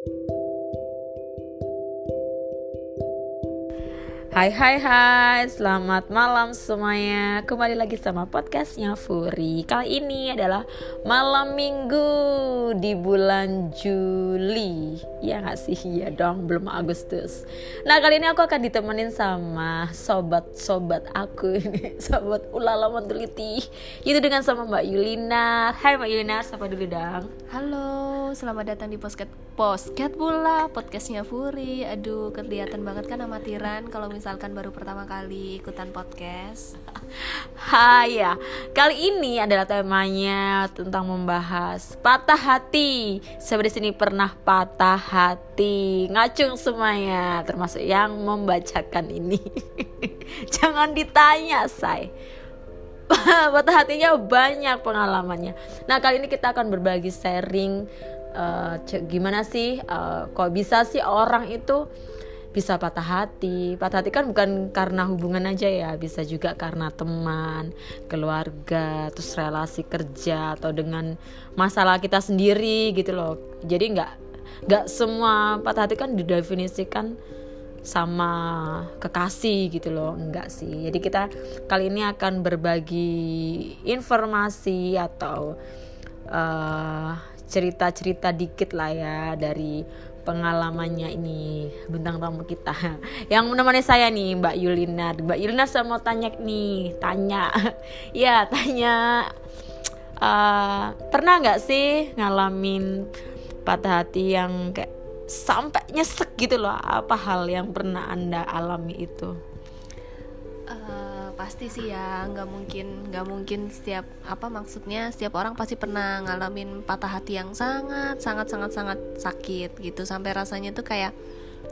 Hai hai hai, selamat malam semuanya. Kembali lagi sama podcastnya Furi. Kali ini adalah malam minggu di bulan Juli Ya gak sih? Ya dong, belum Agustus. Nah kali ini aku akan ditemenin sama sobat-sobat aku ini Sobat ulala menteliti. Itu dengan sama Mbak Yulina. Hai Mbak Yulina, sapa dulu dong. Halo, selamat datang di Posket Posket pula, podcastnya Furi. Aduh, kelihatan banget kan amatiran kalau misalkan baru pertama kali ikutan podcast Hai ya, kali ini adalah temanya tentang membahas patah hati. Di sini pernah patah hati? Ngacung semuanya, termasuk yang membacakan ini. Jangan ditanya, say. patah hatinya banyak pengalamannya. Nah kali ini kita akan berbagi sharing uh, gimana sih, uh, kok bisa sih orang itu bisa patah hati. Patah hati kan bukan karena hubungan aja ya, bisa juga karena teman, keluarga, terus relasi kerja atau dengan masalah kita sendiri gitu loh. Jadi nggak nggak semua patah hati kan didefinisikan sama kekasih gitu loh enggak sih jadi kita kali ini akan berbagi informasi atau uh, cerita-cerita dikit lah ya dari pengalamannya ini bintang tamu kita. Yang menemani saya nih Mbak Yulina. Mbak Yulina saya mau tanya nih tanya. Ya tanya. Uh, pernah nggak sih ngalamin patah hati yang kayak sampai nyesek gitu loh? Apa hal yang pernah anda alami itu? Uh, pasti sih ya nggak mungkin nggak mungkin setiap apa maksudnya setiap orang pasti pernah ngalamin patah hati yang sangat sangat sangat sangat sakit gitu. Sampai rasanya tuh kayak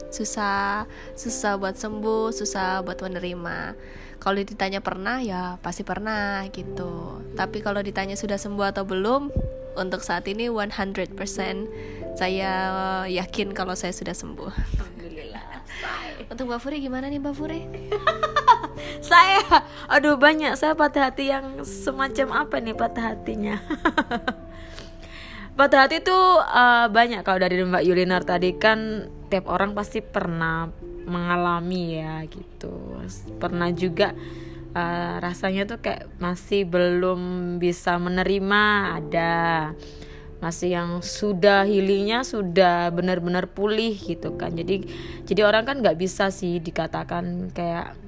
susah susah buat sembuh susah buat menerima. Kalau ditanya pernah ya pasti pernah gitu. Tapi kalau ditanya sudah sembuh atau belum untuk saat ini 100% saya yakin kalau saya sudah sembuh. Alhamdulillah. Untuk Mbak Furi gimana nih Mbak Furi saya aduh banyak. Saya patah hati yang semacam apa nih patah hatinya? Patah hati itu uh, banyak. Kalau dari Mbak Yulinar tadi kan tiap orang pasti pernah mengalami ya gitu. Pernah juga uh, rasanya tuh kayak masih belum bisa menerima. Ada masih yang sudah healingnya sudah benar-benar pulih gitu kan. Jadi jadi orang kan nggak bisa sih dikatakan kayak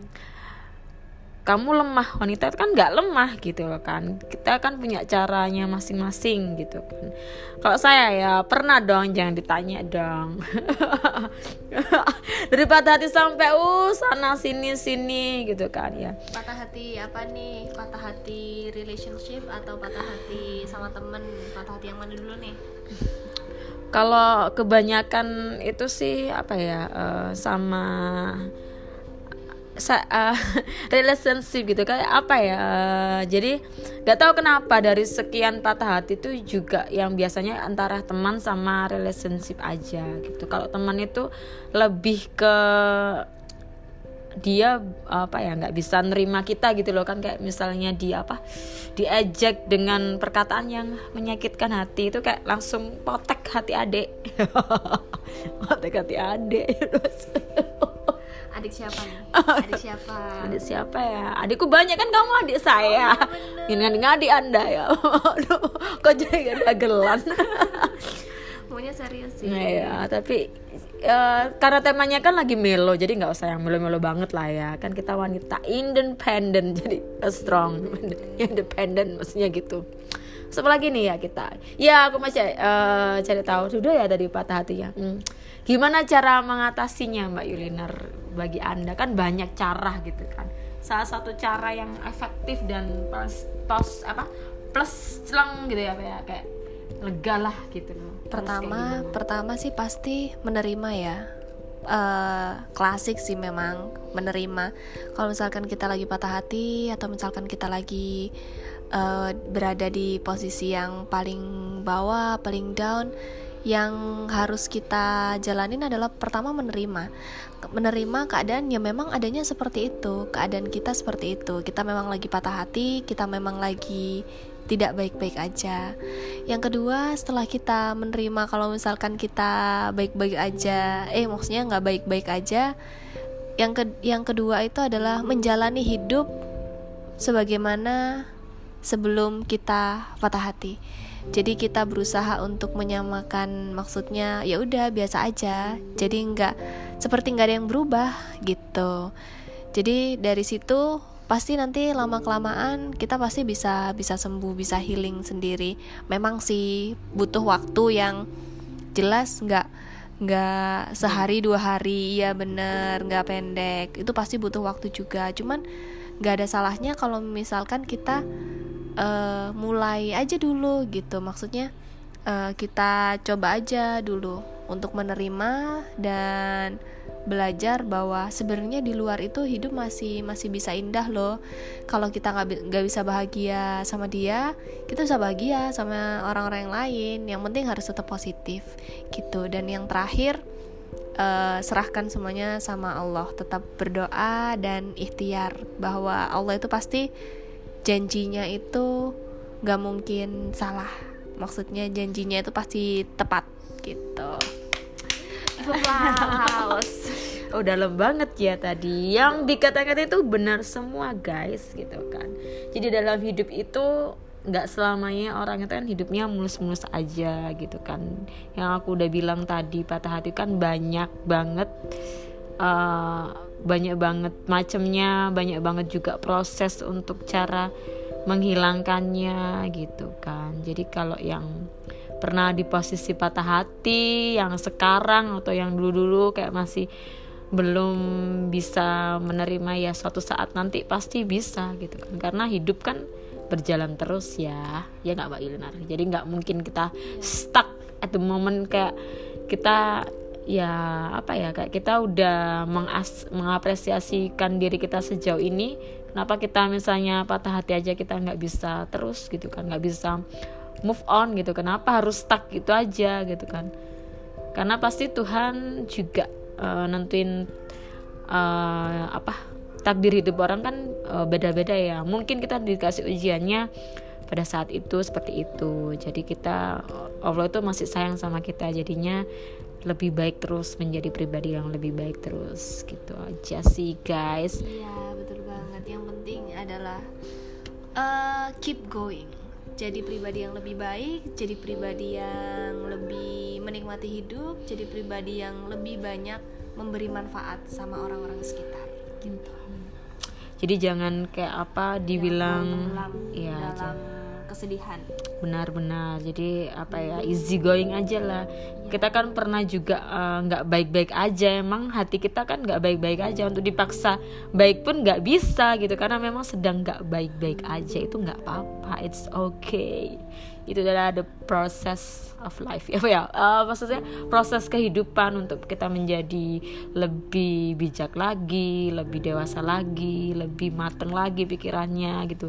kamu lemah wanita itu kan nggak lemah gitu loh kan. Kita kan punya caranya masing-masing gitu kan. Kalau saya ya pernah dong jangan ditanya dong. Dari patah hati sampai uh sana sini sini gitu kan ya. Patah hati apa nih? Patah hati relationship atau patah hati sama temen? Patah hati yang mana dulu nih? Kalau kebanyakan itu sih apa ya uh, sama uh, relationship gitu kayak apa ya uh, jadi nggak tahu kenapa dari sekian patah hati itu juga yang biasanya antara teman sama relationship aja gitu. Kalau teman itu lebih ke dia apa ya nggak bisa nerima kita gitu loh kan kayak misalnya dia apa diajak dengan perkataan yang menyakitkan hati itu kayak langsung potek hati adik. Potek hati adik adik siapa? Nih adik siapa? Adik siapa ya? Adikku banyak kan kamu adik saya. Oh, ini adik adik anda ya. Aduh, kok jadi gelan? Maunya serius sih. Nah, ya tapi uh, karena temanya kan lagi melo jadi nggak usah yang melo-melo banget lah ya. Kan kita wanita independent jadi strong independent. maksudnya gitu. Siapa lagi nih ya kita. Ya aku masih uh, cari tahu sudah ya dari patah hati ya hmm. gimana cara mengatasinya Mbak Yulinar bagi anda. Kan banyak cara gitu kan. Salah satu cara yang efektif dan plus tos apa plus celang gitu ya kayak kayak lega lah gitu. Loh pertama pertama sih pasti menerima ya. Uh, klasik sih memang menerima. Kalau misalkan kita lagi patah hati atau misalkan kita lagi uh, berada di posisi yang paling bawah, paling down, yang harus kita jalanin adalah pertama menerima menerima keadaan yang memang adanya seperti itu keadaan kita seperti itu kita memang lagi patah hati kita memang lagi tidak baik-baik aja. Yang kedua, setelah kita menerima kalau misalkan kita baik-baik aja, eh maksudnya nggak baik-baik aja. Yang ke yang kedua itu adalah menjalani hidup sebagaimana sebelum kita patah hati. Jadi kita berusaha untuk menyamakan maksudnya ya udah biasa aja. Jadi nggak seperti nggak ada yang berubah gitu. Jadi dari situ pasti nanti lama kelamaan kita pasti bisa bisa sembuh bisa healing sendiri memang sih butuh waktu yang jelas nggak nggak sehari dua hari ya bener nggak pendek itu pasti butuh waktu juga cuman nggak ada salahnya kalau misalkan kita uh, mulai aja dulu gitu. Maksudnya uh, kita coba aja dulu untuk menerima dan belajar bahwa sebenarnya di luar itu hidup masih masih bisa indah loh. Kalau kita nggak nggak bisa bahagia sama dia kita bisa bahagia sama orang-orang yang lain. Yang penting harus tetap positif gitu. Dan yang terakhir uh, serahkan semuanya sama Allah. Tetap berdoa dan ikhtiar bahwa Allah itu pasti janjinya itu nggak mungkin salah. Maksudnya janjinya itu pasti tepat gitu. Applause oh dalam banget ya tadi. Yang dikatakan itu benar semua guys gitu kan. Jadi dalam hidup itu nggak selamanya orang itu kan hidupnya mulus-mulus aja gitu kan. Yang aku udah bilang tadi patah hati kan banyak banget uh, banyak banget macamnya banyak banget juga proses untuk cara menghilangkannya gitu kan. Jadi kalau yang pernah di posisi patah hati yang sekarang atau yang dulu-dulu kayak masih belum bisa menerima ya suatu saat nanti pasti bisa gitu kan. Karena hidup kan berjalan terus ya ya nggak mbak Yulinar jadi nggak mungkin kita stuck at the moment kayak kita ya apa ya kayak kita udah mengas mengapresiasikan diri kita sejauh ini kenapa kita misalnya patah hati aja kita nggak bisa terus gitu kan nggak bisa move on gitu kenapa harus stuck gitu aja gitu kan? Karena pasti Tuhan juga uh, nentuin uh, apa takdir hidup orang kan uh, beda-beda ya. Mungkin kita dikasih ujiannya pada saat itu seperti itu. Jadi kita Allah itu masih sayang sama kita jadinya lebih baik terus menjadi pribadi yang lebih baik terus gitu aja sih guys. Iya betul banget. Yang penting adalah uh, keep going. Jadi pribadi yang lebih baik, jadi pribadi yang lebih menikmati hidup, jadi pribadi yang lebih banyak memberi manfaat sama orang-orang sekitar gitu. Jadi jangan kayak apa dibilang ya dalam kesedihan. Benar-benar. Jadi apa ya easy going aja lah. Ya. Kita kan pernah juga eh, nggak uh, baik-baik aja. Emang hati kita kan nggak baik-baik aja untuk dipaksa baik pun nggak bisa gitu karena memang sedang nggak baik-baik aja itu nggak apa-apa. It's okay. Itu adalah the process of life ya ya uh, maksudnya proses kehidupan untuk kita menjadi lebih bijak lagi lebih dewasa lagi lebih mateng lagi pikirannya gitu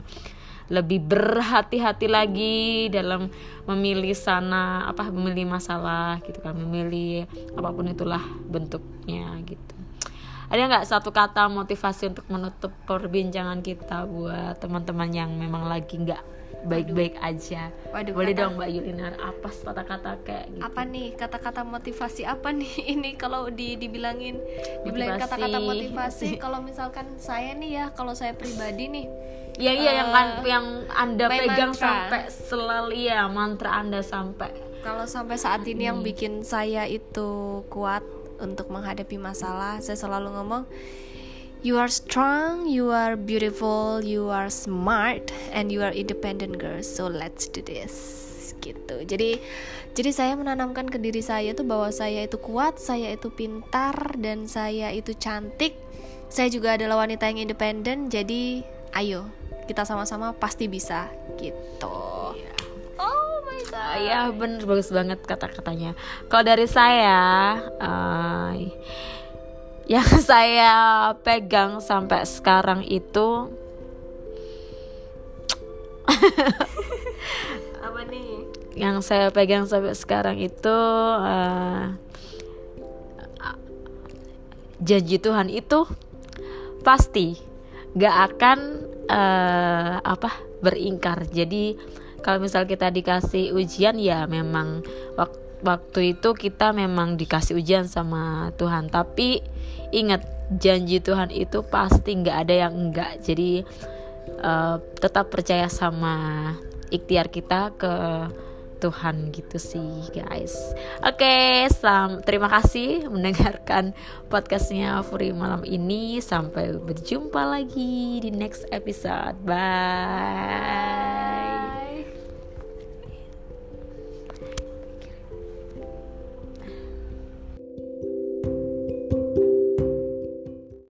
lebih berhati-hati lagi dalam memilih sana apa memilih masalah gitu kan memilih apa pun itulah bentuknya gitu ada nggak satu kata motivasi untuk menutup perbincangan kita buat teman-teman yang memang lagi nggak baik-baik aja. Waduh, Boleh kata, dong Mbak Yulinar apa kata-kata kayak gitu. Apa nih kata-kata motivasi apa nih ini kalau di dibilangin dibilangin kata-kata motivasi kalau misalkan saya nih ya kalau saya pribadi nih Ya iya uh, yang kan yang Anda pegang mantra. sampai selalu ya mantra Anda sampai kalau sampai saat ini hmm. yang bikin saya itu kuat untuk menghadapi masalah, saya selalu ngomong You are strong, you are beautiful, you are smart, and you are independent girl. So let's do this. Gitu. Jadi, jadi saya menanamkan ke diri saya tuh bahwa saya itu kuat, saya itu pintar, dan saya itu cantik. Saya juga adalah wanita yang independen. Jadi, ayo kita sama-sama pasti bisa. Gitu. Yeah. Oh my god. Ya bener bagus banget kata-katanya. Kalau dari saya. Uh, yang saya pegang sampai sekarang itu apa nih yang saya pegang sampai sekarang itu uh, janji Tuhan itu pasti gak akan uh, apa beringkar. Jadi kalau misal kita dikasih ujian ya memang waktu waktu itu kita memang dikasih ujian sama Tuhan. Tapi ingat janji Tuhan itu pasti nggak ada yang enggak jadi uh, tetap percaya sama ikhtiar kita ke Tuhan gitu sih guys. Oke okay, terima kasih mendengarkan podcastnya Furi malam ini. Sampai berjumpa lagi di next episode. Bye